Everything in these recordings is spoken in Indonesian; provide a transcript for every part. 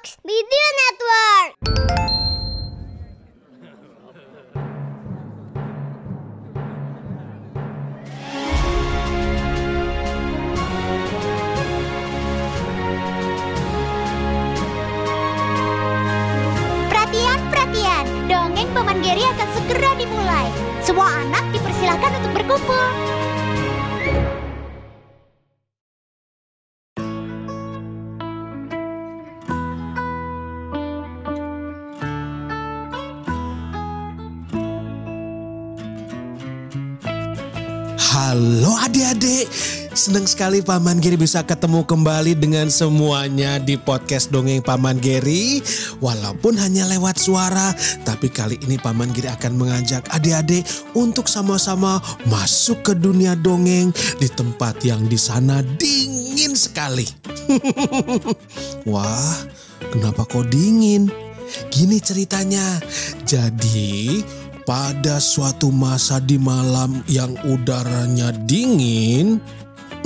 Box Video Network. Perhatian, perhatian. Dongeng Paman Geri akan segera dimulai. Semua anak dipersilahkan untuk berkumpul. Halo adik-adik, senang sekali Paman Geri bisa ketemu kembali dengan semuanya di podcast Dongeng Paman Geri. Walaupun hanya lewat suara, tapi kali ini Paman Geri akan mengajak adik-adik untuk sama-sama masuk ke dunia dongeng di tempat yang di sana dingin sekali. Wah, kenapa kok dingin? Gini ceritanya, jadi pada suatu masa di malam yang udaranya dingin,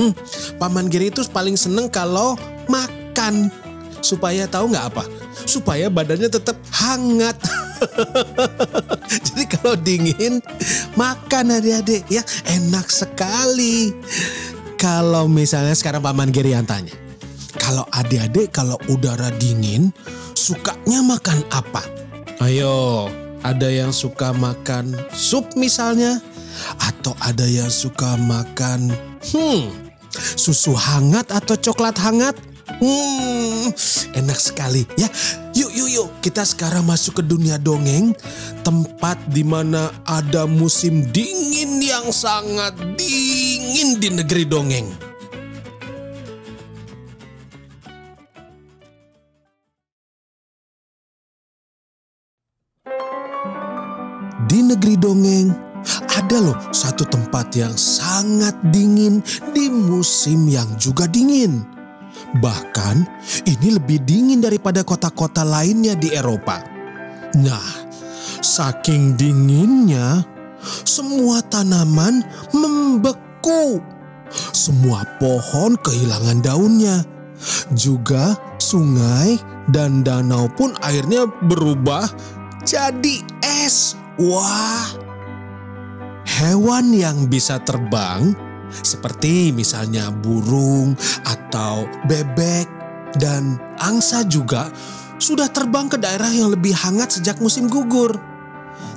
hmm, Paman Giri itu paling seneng kalau makan. Supaya tahu nggak apa? Supaya badannya tetap hangat. Jadi kalau dingin, makan adik-adik ya enak sekali. Kalau misalnya sekarang Paman Giri yang tanya. Kalau adik-adik kalau udara dingin, sukanya makan apa? Ayo, ada yang suka makan sup misalnya, atau ada yang suka makan hmm susu hangat atau coklat hangat. Hmm, enak sekali ya. Yuk, yuk, yuk. Kita sekarang masuk ke dunia dongeng, tempat di mana ada musim dingin yang sangat dingin di negeri dongeng. Negeri dongeng, ada loh satu tempat yang sangat dingin di musim yang juga dingin. Bahkan ini lebih dingin daripada kota-kota lainnya di Eropa. Nah, saking dinginnya, semua tanaman membeku. Semua pohon kehilangan daunnya. Juga sungai dan danau pun airnya berubah jadi es. Wah, hewan yang bisa terbang seperti misalnya burung atau bebek dan angsa juga sudah terbang ke daerah yang lebih hangat sejak musim gugur.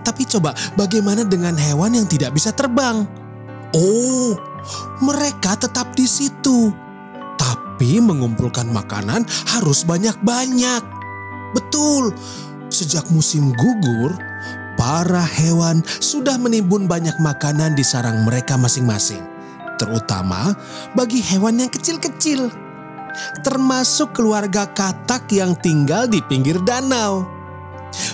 Tapi coba bagaimana dengan hewan yang tidak bisa terbang? Oh, mereka tetap di situ. Tapi mengumpulkan makanan harus banyak-banyak. Betul, sejak musim gugur, para hewan sudah menimbun banyak makanan di sarang mereka masing-masing. Terutama bagi hewan yang kecil-kecil. Termasuk keluarga katak yang tinggal di pinggir danau.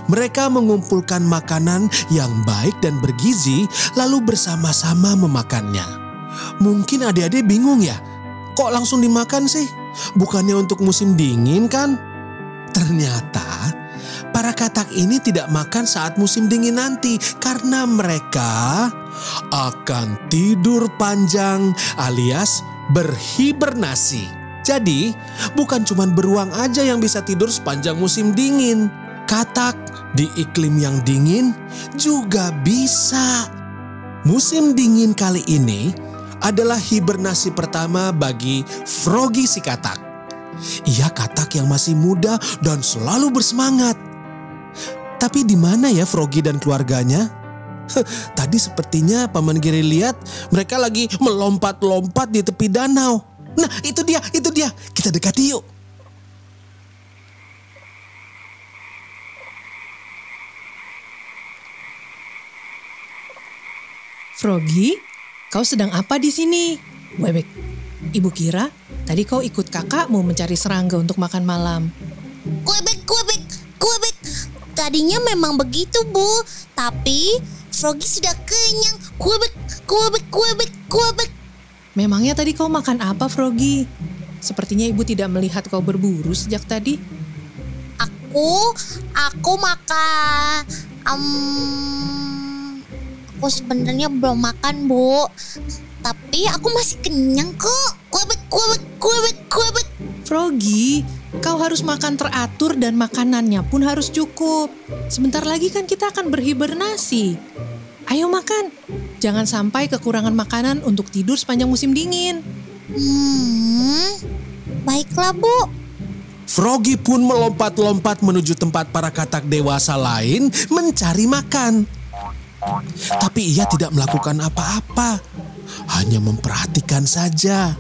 Mereka mengumpulkan makanan yang baik dan bergizi lalu bersama-sama memakannya. Mungkin adik-adik bingung ya, kok langsung dimakan sih? Bukannya untuk musim dingin kan? Ternyata para katak ini tidak makan saat musim dingin nanti karena mereka akan tidur panjang alias berhibernasi. Jadi, bukan cuma beruang aja yang bisa tidur sepanjang musim dingin. Katak di iklim yang dingin juga bisa. Musim dingin kali ini adalah hibernasi pertama bagi Froggy si katak. Ia katak yang masih muda dan selalu bersemangat. Tapi di mana ya Froggy dan keluarganya? Heh, Tadi sepertinya Paman Giri lihat mereka lagi melompat-lompat di tepi danau. Nah itu dia, itu dia. Kita dekati yuk. Froggy, kau sedang apa di sini? Bebek, ibu kira tadi kau ikut kakak mau mencari serangga untuk makan malam. Kuebek, kuebek, kuebek. Tadinya memang begitu, Bu. Tapi Froggy sudah kenyang. Kuebek, kuebek, kuebek, kuebek. Memangnya tadi kau makan apa, Froggy? Sepertinya ibu tidak melihat kau berburu sejak tadi. Aku, aku makan. Um, aku sebenarnya belum makan, Bu. Tapi aku masih kenyang kok. Kuebek, kuebek, kuebek, kuebek. Froggy, Kau harus makan teratur dan makanannya pun harus cukup. Sebentar lagi kan kita akan berhibernasi. Ayo makan. Jangan sampai kekurangan makanan untuk tidur sepanjang musim dingin. Hmm, baiklah Bu. Froggy pun melompat-lompat menuju tempat para katak dewasa lain mencari makan. Tapi ia tidak melakukan apa-apa, hanya memperhatikan saja.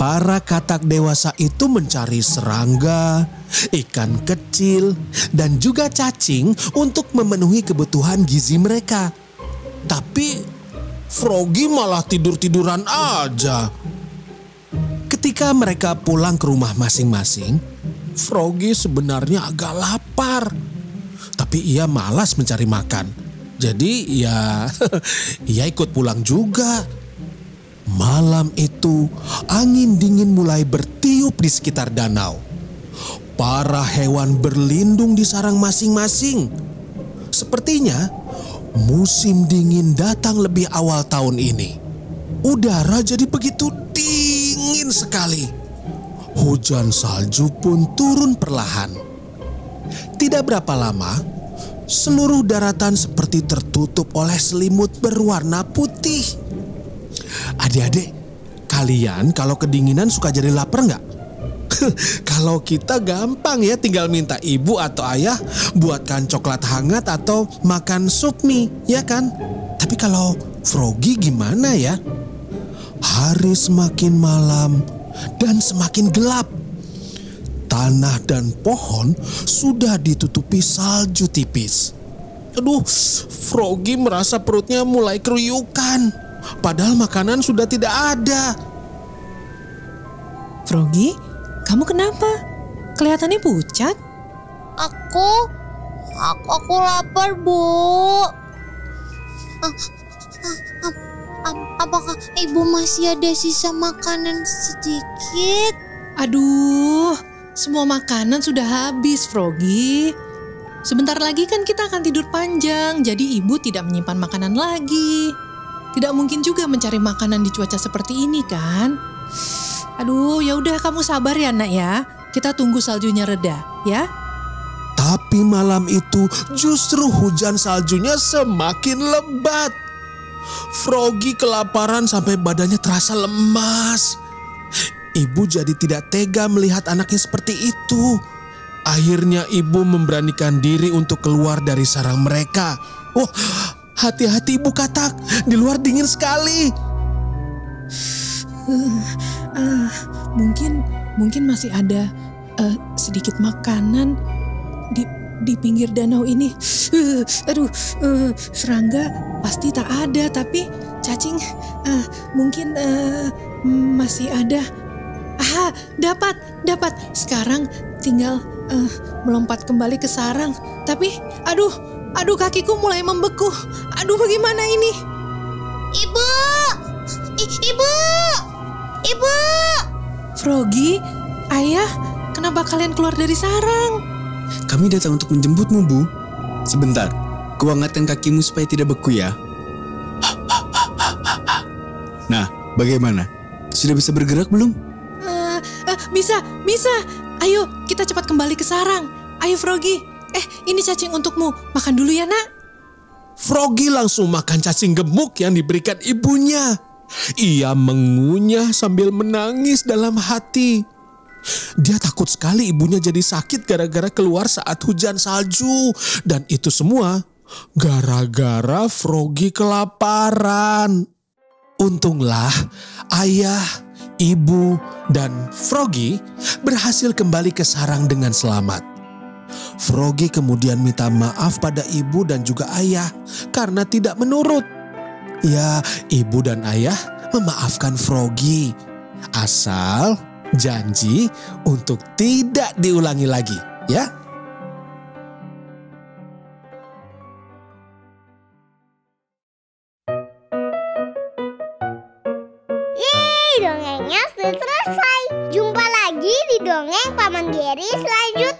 Para katak dewasa itu mencari serangga, ikan kecil, dan juga cacing untuk memenuhi kebutuhan gizi mereka. Tapi Froggy malah tidur-tiduran aja. Ketika mereka pulang ke rumah masing-masing, Froggy sebenarnya agak lapar. Tapi ia malas mencari makan. Jadi ya ia ikut pulang juga. Malam itu angin dingin mulai bertiup di sekitar danau. Para hewan berlindung di sarang masing-masing. Sepertinya musim dingin datang lebih awal tahun ini. Udara jadi begitu dingin sekali. Hujan salju pun turun perlahan. Tidak berapa lama, seluruh daratan seperti tertutup oleh selimut berwarna putih. Adik-adik, kalian kalau kedinginan suka jadi lapar nggak? kalau kita gampang ya tinggal minta ibu atau ayah buatkan coklat hangat atau makan sup mie, ya kan? Tapi kalau Froggy gimana ya? Hari semakin malam dan semakin gelap. Tanah dan pohon sudah ditutupi salju tipis. Aduh, Froggy merasa perutnya mulai keruyukan. Padahal makanan sudah tidak ada. Froggy, kamu kenapa? Kelihatannya pucat. Aku, aku, aku lapar Bu. Ah, ah, ah, ah, apakah ibu masih ada sisa makanan sedikit? Aduh, semua makanan sudah habis, Froggy. Sebentar lagi kan kita akan tidur panjang, jadi ibu tidak menyimpan makanan lagi. Tidak mungkin juga mencari makanan di cuaca seperti ini kan? Aduh, ya udah kamu sabar ya, Nak ya. Kita tunggu saljunya reda, ya. Tapi malam itu justru hujan saljunya semakin lebat. Froggy kelaparan sampai badannya terasa lemas. Ibu jadi tidak tega melihat anaknya seperti itu. Akhirnya ibu memberanikan diri untuk keluar dari sarang mereka. Wah, hati-hati ibu katak, di luar dingin sekali. Uh, uh, mungkin mungkin masih ada uh, sedikit makanan di di pinggir danau ini. Uh, aduh, uh, serangga pasti tak ada, tapi cacing uh, mungkin uh, masih ada. Aha, dapat, dapat. Sekarang tinggal uh, melompat kembali ke sarang. Tapi, aduh, aduh kakiku mulai membeku. Aduh, bagaimana ini? Ibu, I ibu, ibu. Froggy, ayah, kenapa kalian keluar dari sarang? Kami datang untuk menjemputmu, Bu. Sebentar, kuangatkan kakimu supaya tidak beku ya. Nah, bagaimana? Sudah bisa bergerak belum? Uh, uh, bisa, bisa. Ayo, kita cepat kembali ke sarang. Ayo, Froggy. Eh, ini cacing untukmu. Makan dulu ya, nak. Froggy langsung makan cacing gemuk yang diberikan ibunya. Ia mengunyah sambil menangis dalam hati. Dia takut sekali ibunya jadi sakit gara-gara keluar saat hujan salju. Dan itu semua gara-gara Froggy kelaparan. Untunglah ayah, ibu, dan Froggy berhasil kembali ke sarang dengan selamat. Froggy kemudian minta maaf pada ibu dan juga ayah karena tidak menurut. Ya, ibu dan ayah memaafkan Froggy. Asal janji untuk tidak diulangi lagi, ya. Yeay, dongengnya sudah selesai. Jumpa lagi di dongeng Paman Geri selanjutnya.